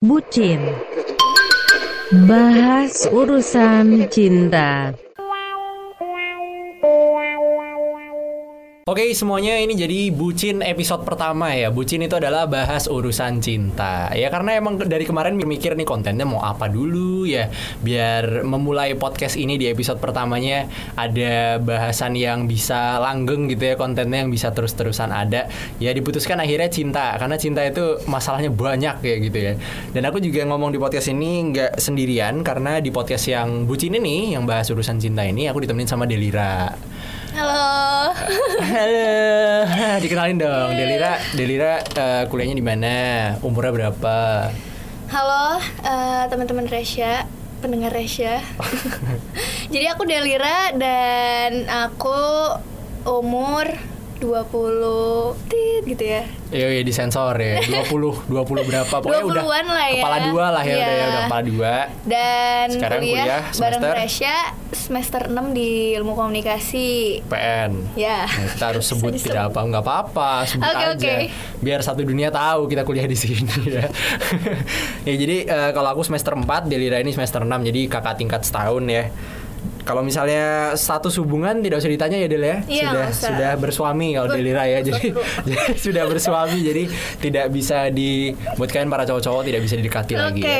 Bucin. Bahas urusan cinta Oke semuanya ini jadi bucin episode pertama ya. Bucin itu adalah bahas urusan cinta. Ya karena emang dari kemarin mikir nih kontennya mau apa dulu ya Biar memulai podcast ini di episode pertamanya Ada bahasan yang bisa langgeng gitu ya Kontennya yang bisa terus-terusan ada. Ya diputuskan akhirnya cinta Karena cinta itu masalahnya banyak ya gitu ya. Dan aku juga ngomong di podcast ini nggak sendirian Karena di podcast yang bucin ini Yang bahas urusan cinta ini Aku ditemenin sama Delira Halo. Halo, dikenalin dong. Delira, Delira eh, kuliahnya di mana? Umurnya berapa? Halo eh, teman-teman Resya, pendengar Resya. Jadi aku Delira dan aku umur 20 tit gitu ya. Iya, iya disensor ya. 20, 20 berapa? Pokoknya udah 20-an lah ya. kepala dua lah ya, Iya. udah ya, udah kepala dua. Dan Sekarang kuliah, kuliah bareng semester? Resya semester 6 di Ilmu Komunikasi. PN. Ya. Nah, kita harus sebut tidak apa nggak apa-apa sebut Oke, aja oke. biar satu dunia tahu kita kuliah di sini ya. ya jadi eh, kalau aku semester 4 Delira ini semester 6 jadi kakak tingkat setahun ya. Kalau misalnya status hubungan tidak usah ditanya ya Del ya. Iya, sudah usah. sudah bersuami kalau Delira ya. Jadi, sudah bersuami jadi tidak bisa di buat kalian para cowok-cowok tidak bisa didekati Oke. lagi ya.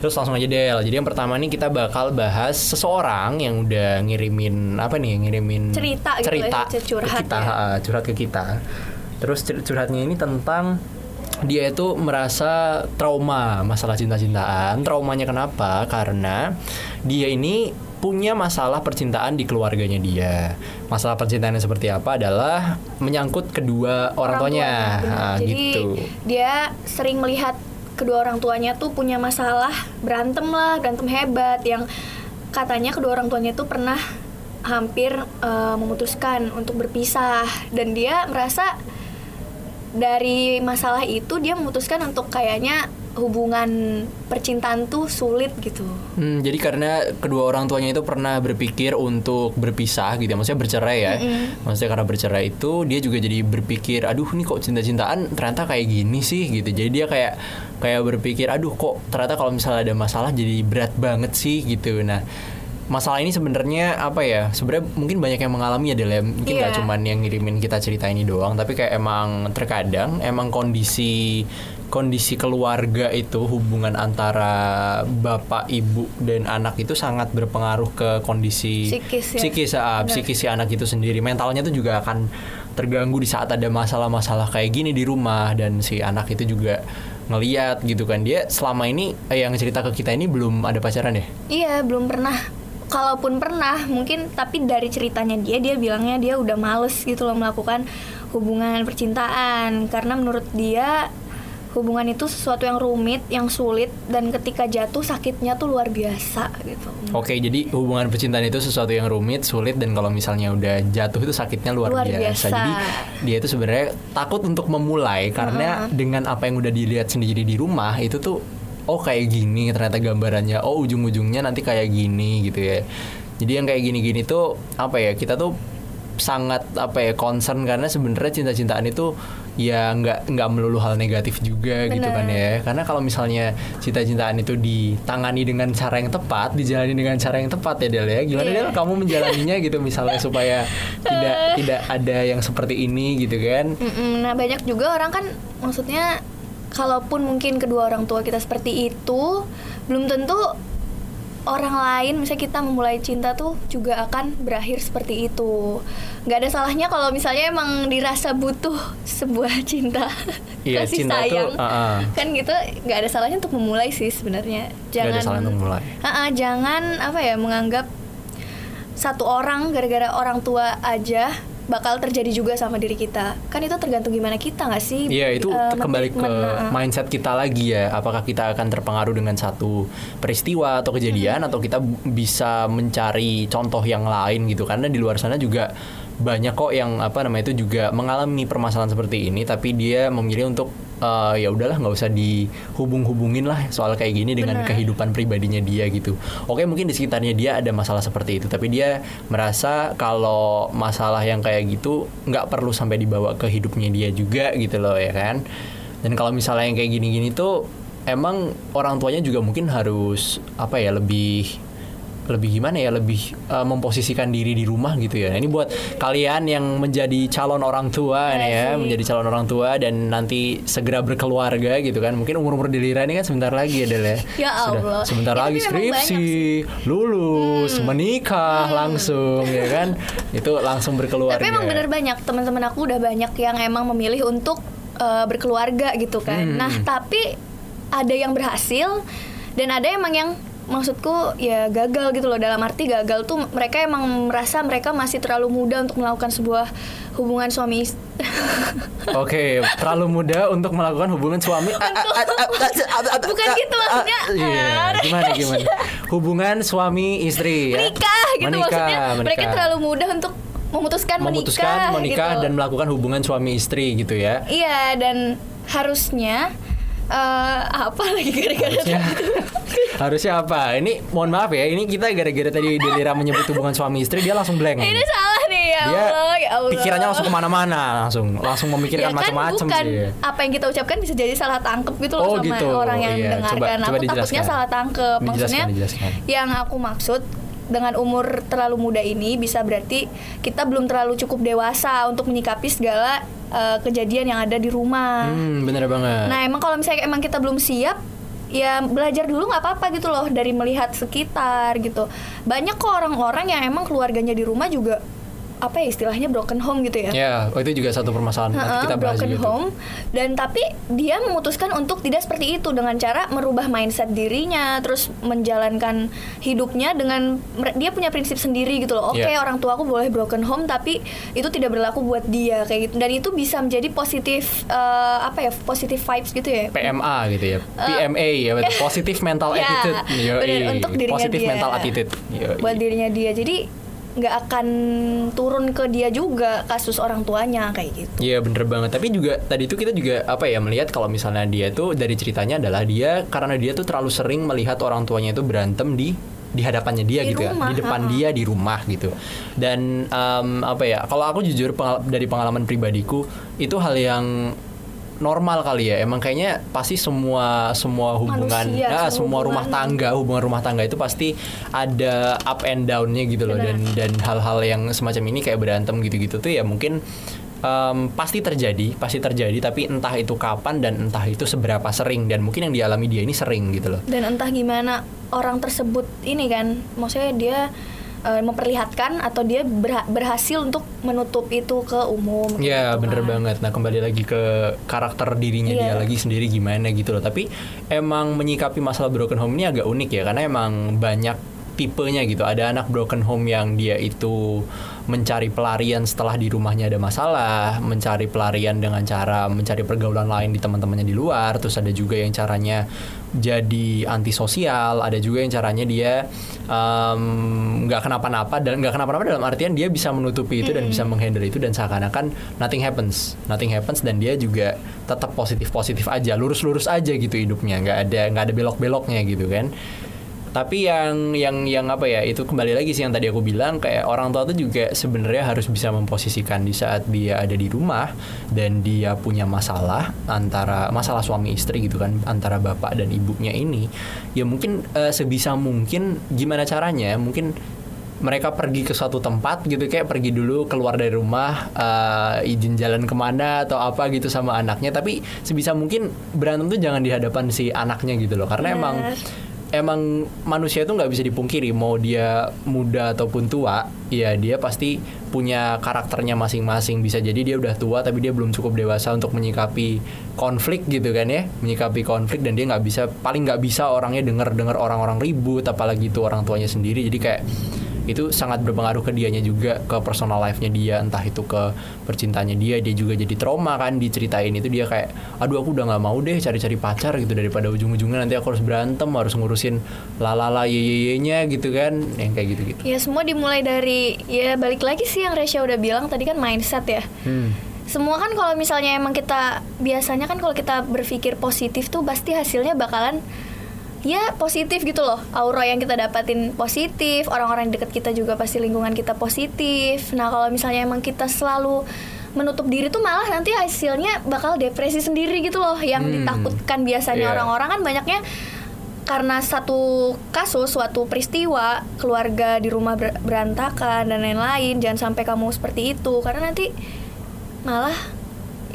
Terus langsung aja Del. Jadi yang pertama nih kita bakal bahas seseorang yang udah ngirimin apa nih? Ngirimin Cerita gitu cerita ya, curhat ke kita, ya. ha, curhat ke kita. Terus curhatnya ini tentang dia itu merasa trauma masalah cinta-cintaan. Traumanya kenapa? Karena dia ini punya masalah percintaan di keluarganya dia. Masalah percintaannya seperti apa adalah menyangkut kedua orang, tuanya. benar. Ha, Jadi gitu. dia sering melihat kedua orang tuanya tuh punya masalah berantem lah, berantem hebat yang katanya kedua orang tuanya tuh pernah hampir eh, memutuskan untuk berpisah dan dia merasa dari masalah itu dia memutuskan untuk kayaknya hubungan percintaan tuh sulit gitu. Hmm, jadi karena kedua orang tuanya itu pernah berpikir untuk berpisah gitu ya, maksudnya bercerai ya. Maksudnya karena bercerai itu dia juga jadi berpikir, aduh nih kok cinta-cintaan ternyata kayak gini sih gitu. Jadi dia kayak kayak berpikir, aduh kok ternyata kalau misalnya ada masalah jadi berat banget sih gitu. Nah, masalah ini sebenarnya apa ya? Sebenarnya mungkin banyak yang mengalami ya Del. Mungkin nggak Iya. cuman yang ngirimin kita cerita ini doang, tapi kayak emang terkadang emang kondisi kondisi keluarga itu hubungan antara bapak ibu dan anak itu sangat berpengaruh ke kondisi Psikis ya. psikis, ah, psikis si anak itu sendiri mentalnya tuh juga akan terganggu di saat ada masalah-masalah kayak gini di rumah dan si anak itu juga ngeliat gitu kan dia selama ini eh, yang cerita ke kita ini belum ada pacaran ya Iya, belum pernah. Kalaupun pernah, mungkin tapi dari ceritanya dia dia bilangnya dia udah males gitu loh melakukan hubungan percintaan karena menurut dia hubungan itu sesuatu yang rumit, yang sulit dan ketika jatuh sakitnya tuh luar biasa gitu. Oke, jadi hubungan percintaan itu sesuatu yang rumit, sulit dan kalau misalnya udah jatuh itu sakitnya luar, Luar biasa. biasa. Jadi dia itu sebenarnya takut untuk memulai karena dengan apa yang udah dilihat sendiri di rumah itu tuh oh kayak gini ternyata gambarannya, oh ujung-ujungnya nanti kayak gini gitu ya. Jadi yang kayak gini-gini tuh apa ya? Kita tuh sangat apa ya concern karena sebenarnya cinta-cintaan itu ya nggak nggak melulu hal negatif juga gitu kan ya karena kalau misalnya cinta-cintaan itu ditangani dengan cara yang tepat dijalani dengan cara yang tepat ya Del ya gimana Iya. Del kamu menjalaninya gitu misalnya supaya tidak tidak ada yang seperti ini gitu kan Mm-mm, Nah banyak juga orang kan maksudnya kalaupun mungkin kedua orang tua kita seperti itu belum tentu orang lain misalnya kita memulai cinta tuh juga akan berakhir seperti itu nggak ada salahnya kalau misalnya emang dirasa butuh sebuah cinta Iya, kasih cinta itu, sayang uh-uh. kan gitu nggak ada salahnya untuk memulai sih sebenarnya Nggak ada salahnya untuk memulai. Ha-ha, jangan apa ya menganggap satu orang gara-gara orang tua aja bakal terjadi juga sama diri kita kan itu tergantung gimana kita nggak sih Iya itu Eh, kembali ke mindset kita lagi ya. Apakah kita akan terpengaruh dengan satu peristiwa atau kejadian Hmm. atau kita bisa mencari contoh yang lain gitu? Karena di luar sana juga banyak kok yang apa namanya itu juga mengalami permasalahan seperti ini, tapi dia memilih untuk eh, ya udahlah nggak usah dihubung-hubungin lah soal kayak gini dengan kehidupan pribadinya dia gitu. Oke mungkin di sekitarnya dia ada masalah seperti itu, tapi dia merasa kalau masalah yang kayak gitu nggak perlu sampai dibawa ke hidupnya dia juga gitu loh ya kan. Dan kalau misalnya yang kayak gini-gini tuh emang orang tuanya juga mungkin harus apa ya lebih lebih gimana ya lebih uh, memposisikan diri di rumah gitu ya. Nah, ini buat kalian yang menjadi calon orang tua nih ya, sih. menjadi calon orang tua dan nanti segera berkeluarga gitu kan. Mungkin umur-umur diliran ini kan sebentar lagi ya Del ya. Ya Allah. sebentar Itu lagi skripsi, lulus, menikah langsung ya kan. Itu langsung berkeluarga. Tapi emang bener banyak teman-teman aku udah banyak yang emang memilih untuk uh, berkeluarga gitu kan. Hmm. Nah tapi ada yang berhasil dan ada emang yang maksudku ya gagal gitu loh dalam arti gagal tuh mereka emang merasa mereka masih terlalu muda untuk melakukan sebuah hubungan suami ist- Oke, terlalu muda untuk melakukan hubungan suami. Bukan gitu maksudnya. Iya, gimana gimana? Hubungan suami istri ya. menikah gitu Menikah, maksudnya mereka menikah. terlalu muda untuk memutuskan, memutuskan menikah, menikah gitu. dan melakukan hubungan suami istri gitu ya. iya dan harusnya eh, apa lagi gara-gara Harusnya, harusnya apa? Ini mohon maaf ya, ini kita gara-gara tadi Delira menyebut hubungan suami istri dia langsung blank. ini salah nih ya dia Allah ya Allah pikirannya langsung ke mana-mana, langsung langsung memikirkan ya kan macam-macam bukan sih. apa yang kita ucapkan bisa jadi salah tangkep gitu loh Oh, sama gitu. orang yang Iya, mendengarkan. coba- coba aku takutnya dijelaskan. salah tangkep. Dijelaskan, Maksudnya dijelaskan. yang aku maksud dengan umur terlalu muda ini bisa berarti kita belum terlalu cukup dewasa untuk menyikapi segala eh, kejadian yang ada di rumah. Hmm, bener banget. Nah emang kalau misalnya emang kita belum siap ya belajar dulu nggak apa-apa gitu loh dari melihat sekitar gitu banyak kok orang-orang yang emang keluarganya di rumah juga apa ya istilahnya broken home gitu ya ya, oh, itu juga satu permasalahan nanti Heeh, kita bahas broken tuh. home dan tapi dia memutuskan untuk tidak seperti itu dengan cara merubah mindset dirinya terus menjalankan hidupnya dengan dia punya prinsip sendiri gitu loh oke Iya. orang tua aku boleh broken home tapi itu tidak berlaku buat dia kayak gitu dan itu bisa menjadi positif eh, apa ya positif vibes gitu ya PMA gitu ya, PMA ya, betul. positive mental Ya, attitude, Yoi. bener, untuk dirinya positive dia. mental attitude, Yoi. buat dirinya dia jadi nggak akan turun ke dia juga kasus orang tuanya kayak gitu Iya bener banget. Tapi juga tadi itu kita juga apa ya melihat kalau misalnya dia tuh dari ceritanya adalah dia karena dia tuh terlalu sering melihat orang tuanya itu berantem di di hadapannya dia Di gitu rumah, ya, di depan ha-ha. dia di rumah gitu. Dan em, apa ya? Kalau aku jujur pengal- dari pengalaman pribadiku itu hal yang normal kali ya. Emang kayaknya pasti semua semua hubungan, Manusia, ah, semua semua rumah tangga, hubungan rumah tangga itu pasti ada up and down-nya gitu loh Benar. dan dan hal-hal yang semacam ini kayak berantem gitu-gitu tuh ya mungkin em, pasti terjadi, pasti terjadi tapi entah itu kapan dan entah itu seberapa sering dan mungkin yang dialami dia ini sering gitu loh. dan entah gimana orang tersebut ini kan maksudnya dia eh, memperlihatkan atau dia berha- berhasil untuk menutup itu ke umum Ya gitu bener kan. banget. Nah kembali lagi ke karakter dirinya dia Iya. lagi sendiri gimana gitu loh. Tapi emang menyikapi masalah broken home ini agak unik ya karena emang banyak tipenya gitu. Ada anak broken home yang dia itu mencari pelarian setelah di rumahnya ada masalah, mencari pelarian dengan cara mencari pergaulan lain di teman-temannya di luar. Terus ada juga yang caranya jadi antisosial, ada juga yang caranya dia nggak kenapa-napa dan nggak kenapa-napa dalam artian dia bisa menutupi itu dan bisa menghandle itu dan seakan-akan nothing happens, nothing happens dan dia juga tetap positif-positif aja, lurus-lurus aja gitu hidupnya, nggak ada nggak ada belok-beloknya gitu kan. Tapi yang yang yang apa ya itu kembali lagi sih yang tadi aku bilang kayak orang tua tuh juga sebenarnya harus bisa memposisikan di saat dia ada di rumah dan dia punya masalah antara masalah suami istri gitu kan antara bapak dan ibunya ini ya mungkin eh, sebisa mungkin gimana caranya mungkin mereka pergi ke suatu tempat gitu kayak pergi dulu keluar dari rumah eh, izin jalan ke mana atau apa gitu sama anaknya tapi sebisa mungkin berantem tuh jangan di hadapan si anaknya gitu loh karena emang Benar. Emang manusia itu nggak bisa dipungkiri mau dia muda ataupun tua ya dia pasti punya karakternya masing-masing. Bisa jadi dia udah tua tapi dia belum cukup dewasa untuk menyikapi konflik gitu kan ya menyikapi konflik dan dia nggak bisa paling nggak bisa orangnya denger dengar orang-orang ribut apalagi itu orang tuanya sendiri. Jadi kayak itu sangat berpengaruh ke dianya juga ke personal life-nya dia entah itu ke percintaannya dia dia juga jadi trauma kan diceritain itu. Dia kayak aduh aku udah nggak mau deh cari-cari pacar gitu daripada ujung-ujungnya nanti aku harus berantem harus ngurusin lalala ye-ye-nya gitu kan. Yang kayak gitu-gitu. Ya semua dimulai dari ya balik lagi sih yang Resya udah bilang tadi kan mindset ya. Hmm. semua kan kalau misalnya emang kita biasanya kan kalau kita berpikir positif tuh pasti hasilnya bakalan ya positif gitu loh aura yang kita dapatin positif orang-orang deket kita juga pasti lingkungan kita positif nah kalau misalnya emang kita selalu menutup diri tuh malah nanti hasilnya bakal depresi sendiri gitu loh yang Hmm. ditakutkan biasanya Iya. orang-orang kan banyaknya karena satu kasus suatu peristiwa keluarga di rumah ber- berantakan dan lain-lain jangan sampai kamu seperti itu karena nanti malah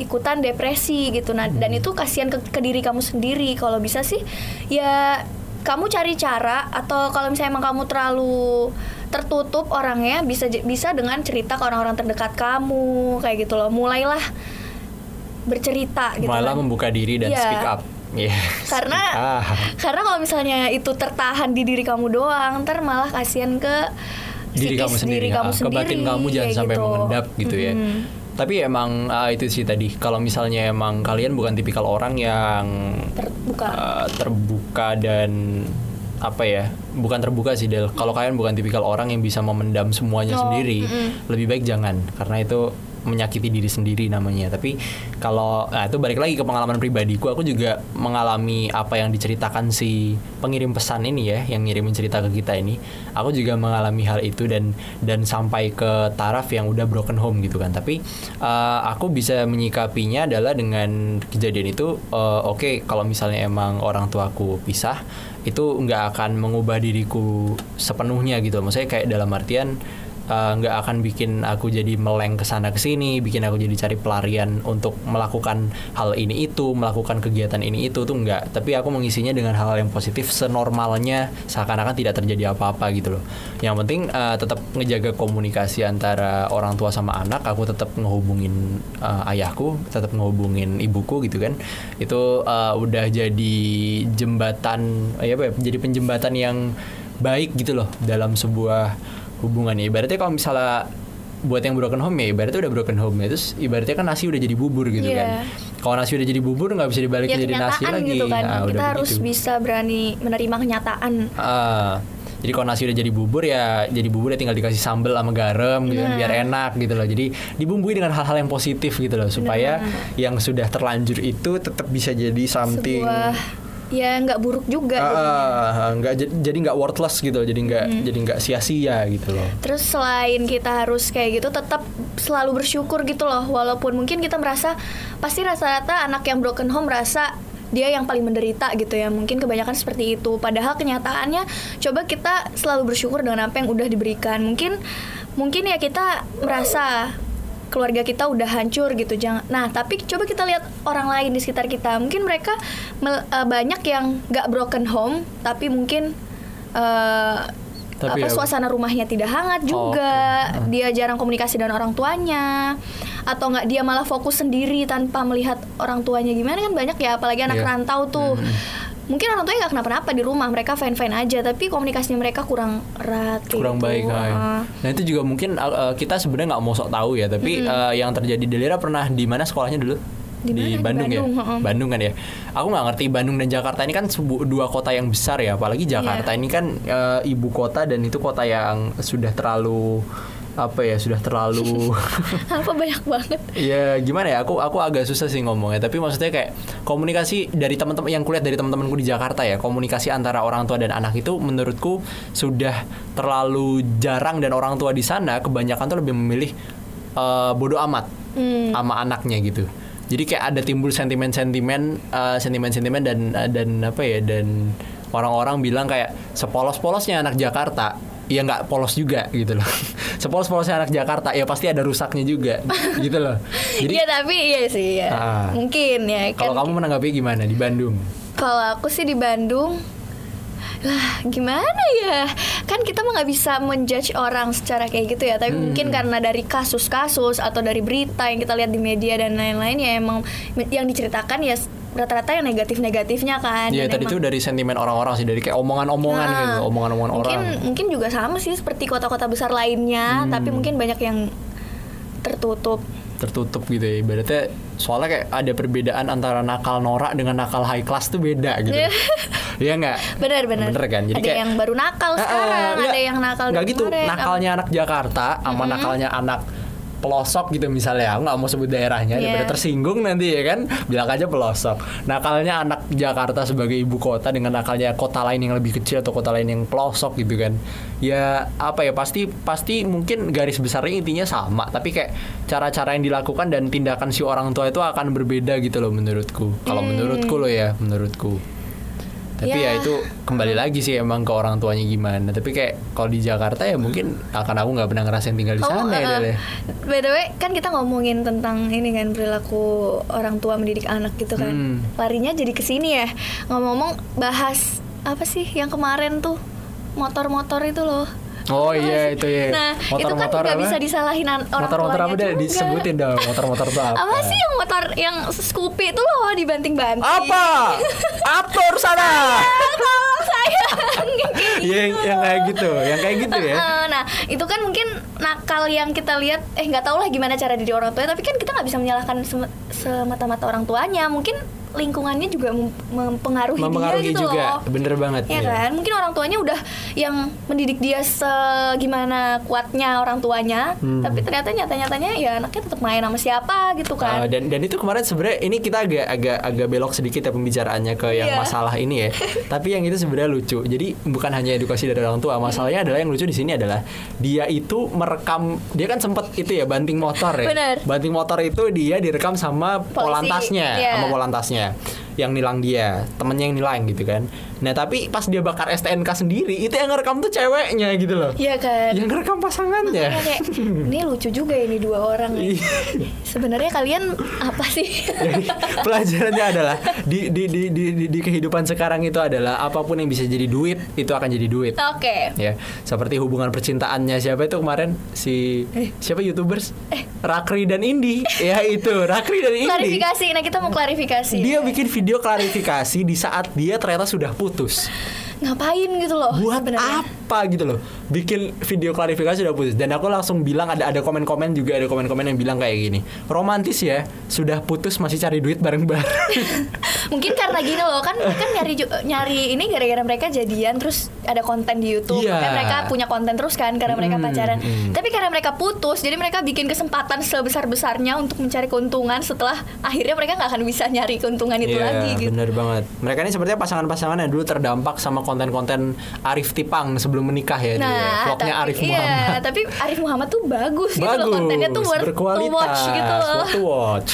ikutan depresi gitu nah dan itu kasihan ke, ke diri kamu sendiri kalau bisa sih ya kamu cari cara atau kalau misalnya emang kamu terlalu tertutup orangnya bisa bisa dengan cerita ke orang-orang terdekat kamu kayak gitu loh mulailah bercerita gitu Malah kan. membuka diri dan Iya. speak up. Iya. karena up. karena kalau misalnya itu tertahan di diri kamu doang ntar malah kasihan ke diri kamu sendiri, kamu ah, ke sendiri batin kamu jangan sampai gitu. mengendap gitu ya. Tapi emang ah, itu sih tadi. Kalau misalnya emang kalian bukan tipikal orang yang terbuka. uh, terbuka dan apa ya bukan terbuka sih Del. Kalau kalian bukan tipikal orang yang bisa memendam semuanya Oh, sendiri mm-mm. lebih baik jangan. Karena itu menyakiti diri sendiri namanya. Tapi kalau nah itu balik lagi ke pengalaman pribadiku. Aku juga mengalami apa yang diceritakan si pengirim pesan ini ya yang ngirimin cerita ke kita ini. Aku juga mengalami hal itu dan dan sampai ke taraf yang udah broken home gitu kan. Tapi uh, aku bisa menyikapinya adalah dengan kejadian itu uh, oke kalau misalnya emang orang tuaku pisah itu nggak akan mengubah diriku sepenuhnya gitu. Maksudnya kayak dalam artian uh, nggak akan bikin aku jadi meleng ke sana ke sini, bikin aku jadi cari pelarian untuk melakukan hal ini itu, melakukan kegiatan ini itu tuh nggak. Tapi aku mengisinya dengan hal-hal yang positif senormalnya seakan-akan tidak terjadi apa-apa gitu loh. Yang penting uh, tetap ngejaga komunikasi antara orang tua sama anak, aku tetap ngehubungin uh, ayahku, tetap ngehubungin ibuku gitu kan. Itu uh, udah jadi jembatan ya apa ya, jadi penjembatan yang baik gitu loh dalam sebuah hubungan ya. Ibaratnya kalau misalnya buat yang broken home ya ibaratnya udah broken home ya terus ibaratnya kan nasi udah jadi bubur gitu Iya. kan kalau nasi udah jadi bubur nggak bisa dibalik ya jadi nasi lagi gitu kan Nah, kita udah harus begitu. bisa berani menerima kenyataan Ah, jadi kalau nasi udah jadi bubur ya jadi bubur ya tinggal dikasih sambal sama garam gitu kan Nah. biar enak gitu loh. Jadi dibumbui dengan hal-hal yang positif gitu loh supaya yang sudah terlanjur itu tetap bisa jadi something sebuah ya nggak buruk juga ah, nggak jadi nggak worthless gitu loh. Jadi nggak jadi nggak sia-sia gitu loh. Terus selain kita harus kayak gitu tetap selalu bersyukur gitu loh. Walaupun mungkin kita merasa pasti rata-rata anak yang broken home merasa dia yang paling menderita gitu ya. Mungkin kebanyakan seperti itu. Padahal kenyataannya coba kita selalu bersyukur dengan apa yang udah diberikan. Mungkin mungkin ya kita merasa keluarga kita udah hancur gitu jangan nah tapi coba kita lihat orang lain di sekitar kita. Mungkin mereka mel- eh, banyak yang nggak broken home tapi mungkin eh, Tapi apa ya- suasana rumahnya tidak hangat Oh, juga dia jarang komunikasi dengan orang tuanya. Atau nggak dia malah fokus sendiri tanpa melihat orang tuanya. Gimana kan banyak ya apalagi anak Iya. rantau tuh. Hmm. Mungkin orang tuanya nggak kenapa-napa di rumah mereka fine fine aja tapi komunikasinya mereka kurang erat kurang gitu. baik kan. Nah itu juga mungkin uh, uh, kita sebenarnya nggak mau sok tahu ya, tapi uh, yang terjadi Delira pernah di mana sekolahnya dulu? Di? Di Bandung, ya, Bandung, heeh. Bandung kan ya. Aku nggak ngerti Bandung dan Jakarta ini kan sebu- dua kota yang besar ya, apalagi Iya. Jakarta ini kan uh, ibu kota dan itu kota yang sudah terlalu apa ya, sudah terlalu apa banyak banget? Ya gimana ya aku aku agak susah sih ngomongnya tapi maksudnya kayak komunikasi dari teman-teman yang kulihat dari teman-temanku di Jakarta ya komunikasi antara orang tua dan anak itu menurutku sudah terlalu jarang dan orang tua di sana kebanyakan tuh lebih memilih eh, bodoh amat Hmm. sama anaknya gitu. Jadi kayak ada timbul sentimen-sentimen eh, sentimen-sentimen dan eh, dan apa ya dan orang-orang bilang kayak sepolos-polosnya anak Jakarta ya nggak polos juga gitu loh. Sepolos-polosnya anak Jakarta ya pasti ada rusaknya juga gitu loh. Jadi Iya tapi iya sih ya Ah. mungkin ya kalau kan kamu menanggapi gimana? Di Bandung? Kalau aku sih di Bandung lah gimana ya? Kan kita mah nggak bisa menjudge orang secara kayak gitu ya. Tapi Hmm. mungkin karena dari kasus-kasus atau dari berita yang kita lihat di media dan lain-lain ya emang yang diceritakan ya rata-rata yang negatif-negatifnya kan. Ya Dan tadi itu dari sentimen orang-orang sih dari kayak omongan-omongan Nah, gitu omongan-omongan mungkin orang. mungkin juga sama sih seperti kota-kota besar lainnya Hmm. tapi mungkin banyak yang tertutup tertutup gitu ya ibaratnya soalnya kayak ada perbedaan antara nakal norak dengan nakal high class tuh beda gitu. Iya. Nggak? Benar-benar bener kan? Jadi ada kayak yang baru nakal sekarang nggak- ada yang nakal nggak gitu. kemarin. nakalnya anak Jakarta sama nakalnya anak pelosok gitu misalnya. Aku nggak mau sebut daerahnya Iya. daripada tersinggung nanti ya kan? Bilang aja pelosok. Nakalnya anak Jakarta sebagai ibu kota dengan nakalnya kota lain yang lebih kecil atau kota lain yang pelosok gitu kan. Ya apa ya pasti pasti mungkin garis besarnya intinya sama. Tapi kayak cara-cara yang dilakukan dan tindakan si orang tua itu akan berbeda gitu loh menurutku. Kalau menurutku loh ya menurutku tapi ya. Ya. itu kembali lagi sih emang ke orang tuanya gimana tapi kayak kalau di Jakarta ya mungkin akan aku nggak pernah ngerasain tinggal di Kamu, sana ya Del, ya. by the way, kan kita ngomongin tentang ini kan perilaku orang tua mendidik anak gitu kan. Hmm. Larinya jadi ke sini ya. Ngomong-ngomong bahas apa sih yang kemarin tuh motor-motor itu loh. Oh iya itu ya. Nah, itu kan Motor-motor nggak apa? bisa disalahin an- orang Motor-motor apa tuanya deh disebutin dong motor-motor itu apa? Apa sih yang motor yang Scoopy itu loh dibanting-banting? Apa? Atur sana. Tolong saya. yang yang kayak gitu, yang kayak gitu ya. Nah itu kan mungkin nakal yang kita lihat eh nggak tahu lah gimana cara didik orang tua tapi kan kita nggak bisa menyalahkan sem- semata-mata orang tuanya mungkin lingkungannya juga mem- mempengaruhi, Mempengaruhi dia gitu juga, loh bener banget. ya iya. kan mungkin orang tuanya udah yang mendidik dia segimana kuatnya orang tuanya Hmm. tapi ternyata nyata-nyatanya ya anaknya tetap main sama siapa gitu Uh, kan dan dan itu kemarin sebenarnya ini kita agak agak agak belok sedikit ya pembicaraannya ke yang Iya. masalah ini ya. Tapi yang itu sebenarnya lucu. Jadi bukan hanya edukasi dari orang tua, masalahnya adalah yang lucu di sini adalah dia itu merekam dia kan sempet itu ya banting motor ya. Bener. Banting motor itu dia direkam sama Polisi, polantasnya, iya. sama polantasnya yeah. Yang nilang dia, temennya yang nilang gitu kan. Nah, tapi pas dia bakar STNK sendiri, itu yang ngerekam tuh ceweknya gitu loh. Iya kan Yang ngerekam pasangannya. Makanya kayak ini lucu juga ini dua orang ya. Iya. sebenarnya kalian apa sih Jadi pelajarannya adalah di, di, di, di, di, di kehidupan sekarang itu adalah apa pun yang bisa jadi duit itu akan jadi duit. oke Ya, seperti hubungan percintaannya siapa itu kemarin si siapa youtubers Rakri dan Indi ya itu Rakri dan Indi klarifikasi nah kita mau klarifikasi dia bikin video klarifikasi di saat dia ternyata sudah putus ngapain gitu loh buat sebenarnya. apa gitu loh. Bikin video klarifikasi udah putus. Dan aku langsung bilang ada ada komen-komen juga ada komen-komen yang bilang kayak gini. Romantis ya sudah putus masih cari duit bareng-bareng. Mungkin karena gini loh kan kan nyari nyari ini gara-gara mereka jadian terus ada konten di YouTube. Makanya mereka punya konten terus kan karena mereka Hmm, pacaran. Hmm. tapi karena mereka putus jadi mereka bikin kesempatan sebesar besarnya untuk mencari keuntungan setelah akhirnya mereka nggak akan bisa nyari keuntungan itu Iya, lagi gitu. bener banget. Mereka ini sepertinya pasangan-pasangan yang dulu terdampak sama konten-konten Arif Tipang sebelum menikah ya, dia. Nah, vlognya tapi, Arif iya, Muhammad. tapi Arif Muhammad tuh bagus, gitu Bagus, loh kontennya tuh worth to berkualitas, watch gitu loh. worth to watch.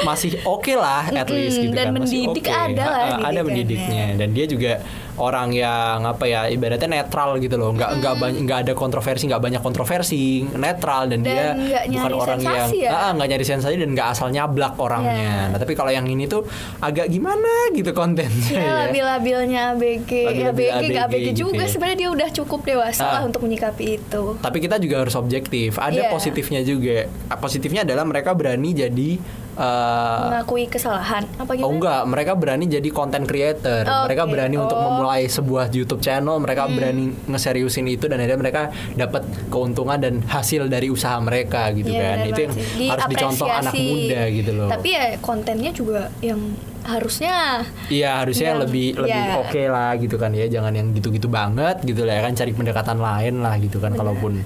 Masih oke lah, at least gitu dan kan. Mendidik oke. ada lah Ada mendidiknya dan dia juga orang yang apa ya ibaratnya netral gitu loh nggak nggak banyak nggak ada kontroversi nggak banyak kontroversi netral dan, Dan dia bukan orang yang ya? Ah, nggak nyari sensasi dan nggak asal nyablak orangnya Iya. nah tapi kalau yang ini tuh agak gimana gitu kontennya Ya, ya. labil-labilnya ABG, ya ABG, nggak ABG ABG gitu juga ya. sebenarnya dia udah cukup dewasa Ah. lah untuk menyikapi itu. Tapi kita juga harus objektif. Ada Iya. positifnya juga. Ah, Positifnya adalah mereka berani jadi eh, Mengakui kesalahan apa gitu? Oh enggak, mereka berani jadi content creator. Oke, Mereka berani untuk oh. Memulai sebuah YouTube channel. Mereka berani ngeseriusin itu dan akhirnya mereka dapat keuntungan dan hasil dari usaha mereka gitu Iya, kan. benar Itu yang sih. harus dicontoh anak muda gitu loh. Tapi ya kontennya juga yang harusnya Iya harusnya yang lebih lebih ya. oke lah gitu kan ya jangan yang gitu-gitu banget gitu lah ya kan cari pendekatan lain lah gitu kan kalaupun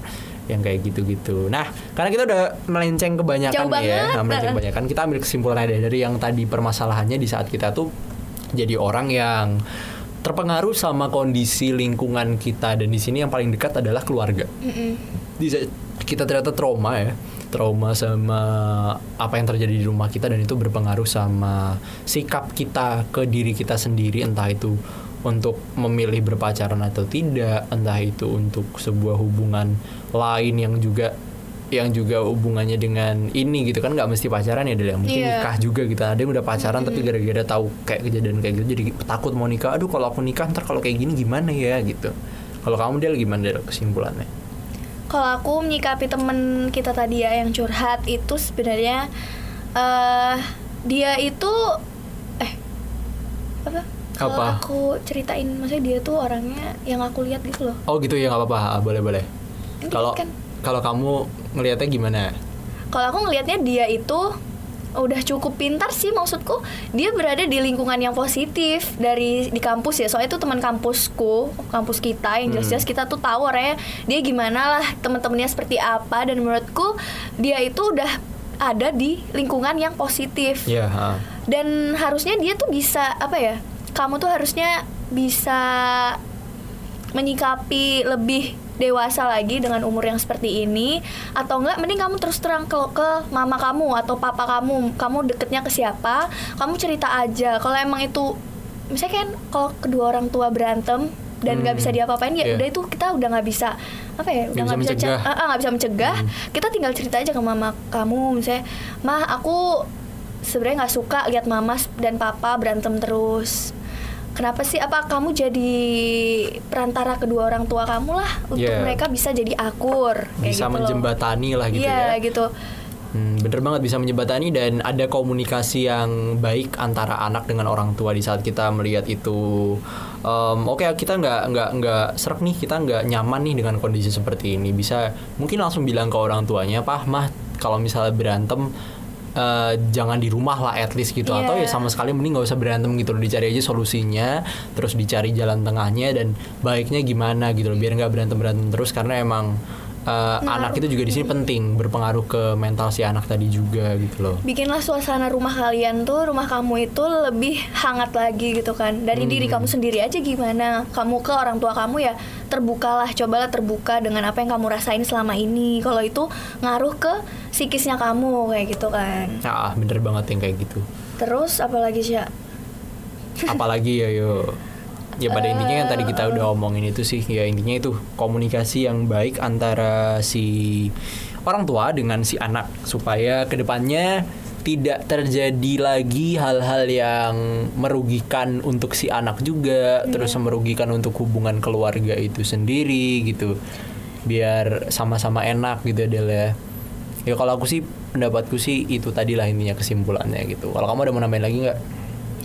yang kayak gitu-gitu. Nah karena kita udah melenceng kebanyakan Jauh ya, nah, melenceng kebanyakan kita ambil kesimpulan dari yang tadi permasalahannya di saat kita tuh jadi orang yang terpengaruh sama kondisi lingkungan kita. Dan di sini yang paling dekat adalah keluarga. Di saat kita ternyata trauma ya. Trauma sama apa yang terjadi di rumah kita dan itu berpengaruh sama sikap kita ke diri kita sendiri. Entah itu untuk memilih berpacaran atau tidak entah itu untuk sebuah hubungan lain yang juga yang juga hubungannya dengan ini gitu kan nggak mesti pacaran ya Del, mungkin Iya. nikah juga gitu ada yang udah pacaran tapi gara-gara tahu kayak kejadian kayak gitu jadi takut mau nikah aduh kalau aku nikah ntar kalau kayak gini gimana ya gitu kalau kamu Del gimana Del kesimpulannya kalau aku menyikapi temen kita tadi ya yang curhat itu sebenarnya eh dia itu eh apa? Kalau aku ceritain maksudnya dia tuh orangnya yang aku lihat gitu loh. Oh gitu ya nggak apa-apa, Ah, boleh boleh. Kalau kan- kalau kamu ngelihatnya gimana? Kalau aku ngelihatnya dia itu udah cukup pintar sih maksudku. Dia berada di lingkungan yang positif dari di kampus ya. Soalnya itu teman kampusku kampus kita yang jelas-jelas kita tuh tahu orangnya dia gimana lah teman-temannya seperti apa. Dan menurutku dia itu udah ada di lingkungan yang positif. Ha. dan harusnya dia tuh bisa apa ya kamu tuh harusnya bisa menyikapi lebih dewasa lagi dengan umur yang seperti ini atau enggak mending kamu terus terang ke, ke mama kamu atau papa kamu kamu deketnya ke siapa kamu cerita aja kalau emang itu misalnya kan kalau kedua orang tua berantem dan nggak Hmm. bisa diapa-apain ya Iya. udah itu kita udah nggak bisa apa ya udah Nggak nggak bisa bisa, ce- mencegah. Ah, ah, nggak bisa mencegah kita tinggal cerita aja ke mama kamu misalnya mah aku sebenarnya nggak suka lihat mama dan papa berantem terus kenapa sih apa kamu jadi perantara kedua orang tua kamu lah untuk Iya. mereka bisa jadi akur kayak bisa gitu loh. menjembatani lah gitu iya ya. gitu Hmm, bener banget bisa menjembatani dan ada komunikasi yang baik antara anak dengan orang tua di saat kita melihat itu. Em, Oke kita nggak nggak nggak serak nih kita nggak nyaman nih dengan kondisi seperti ini bisa mungkin langsung bilang ke orang tuanya pah mah kalau misalnya berantem eh, jangan di rumah lah at least gitu. Iya. atau ya sama sekali mending nggak usah berantem gitu loh. Dicari aja solusinya terus dicari jalan tengahnya dan baiknya gimana gitu loh. Biar nggak berantem berantem terus karena emang eh, anak itu juga di sini penting berpengaruh ke mental si anak tadi juga gitu loh. Bikinlah suasana rumah kalian tuh rumah kamu itu lebih hangat lagi gitu kan. Dari Hmm. diri kamu sendiri aja gimana? Kamu ke orang tua kamu ya terbukalah cobalah terbuka dengan apa yang kamu rasain selama ini. Kalau itu ngaruh ke psikisnya kamu kayak gitu kan. Nah, bener banget yang kayak gitu. terus apalagi sih Apalagi ya yo. Ya pada intinya yang tadi kita udah omongin itu sih ya intinya itu komunikasi yang baik antara si orang tua dengan si anak supaya ke depannya tidak terjadi lagi hal-hal yang merugikan untuk si anak juga terus merugikan untuk hubungan keluarga itu sendiri gitu. Biar sama-sama enak gitu Del ya. Ya kalau aku sih pendapatku sih itu tadi lah intinya kesimpulannya gitu. Kalau kamu ada mau nambahin lagi nggak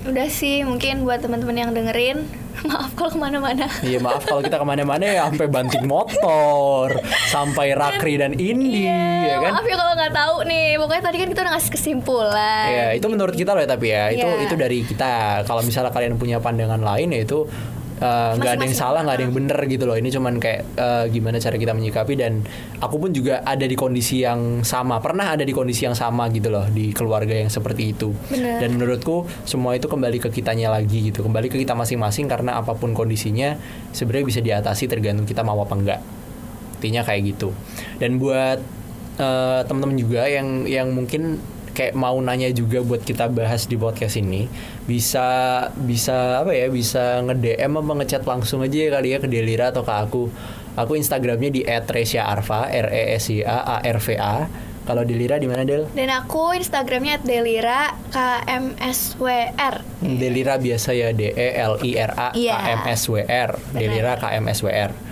udah sih mungkin buat teman-teman yang dengerin maaf kalau ke mana-mana Iya maaf kalau kita ke mana-mana ya sampai banting motor, sampai rakri dan indi, Iya, ya kan? maaf ya kalau nggak tahu nih pokoknya tadi kan kita udah ngasih kesimpulan Ya itu menurut kita loh ya tapi ya itu Iya. itu dari kita. Kalau misalnya kalian punya pandangan lain ya itu eh, nggak ada yang salah nggak ada yang bener gitu loh. Ini cuman kayak eh, gimana cara kita menyikapi dan aku pun juga ada di kondisi yang sama. Pernah ada di kondisi yang sama gitu loh di keluarga yang seperti itu. Bener. Dan menurutku semua itu kembali ke kitanya lagi gitu, kembali ke kita masing-masing karena apa pun kondisinya sebenarnya bisa diatasi tergantung kita mau apa enggak. Intinya kayak gitu. Dan buat eh, teman-teman juga yang yang mungkin kayak mau nanya juga buat kita bahas di podcast ini bisa bisa apa ya bisa nge DM apa ngechat langsung aja ya kali ya ke Delira atau ke aku. Aku Instagramnya di @resyaarva r e s y a a r v a. Kalau Delira di mana Del? Dan aku instagramnya @delira kmswr Delira biasa ya D E L I R A K Iya. M S W R. Delira K M S W R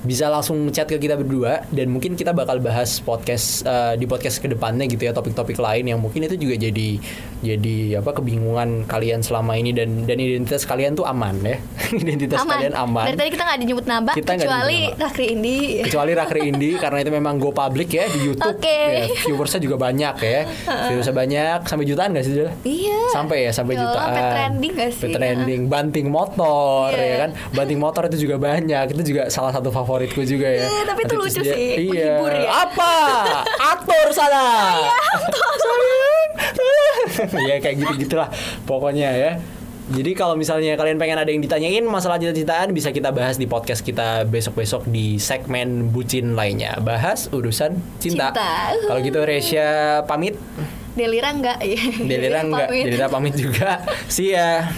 bisa langsung chat ke kita berdua dan mungkin kita bakal bahas podcast eh, di podcast ke depannya gitu ya topik-topik lain yang mungkin itu juga jadi jadi apa kebingungan kalian selama ini dan dan identitas kalian tuh aman ya. Identitas kalian aman. Dari tadi kita nggak dinyebut nambah Kita kecuali nama. Rakri Indi. Kecuali Rakri Indi karena itu memang go public ya di YouTube. Oke. ya, viewersnya juga banyak ya. Viewersnya banyak. Sampai jutaan gak sih iya. Sampai ya sampai Ya Allah, jutaan. sampai trending gak sih? Sampai trending. Banting motor Iya. ya kan? Banting motor itu juga banyak. Itu juga salah satu favoritku juga ya Iya, tapi itu lucu dia- sih, iya menghibur ya. apa aktor sana ya kayak gitu gitulah pokoknya ya jadi kalau misalnya kalian pengen ada yang ditanyain masalah cita-citaan bisa kita bahas di podcast kita besok-besok di segmen bucin lainnya. Bahas urusan cinta. Cinta. Kalau gitu Resya pamit. Delira enggak Delira enggak. Delira pamit juga. See ya.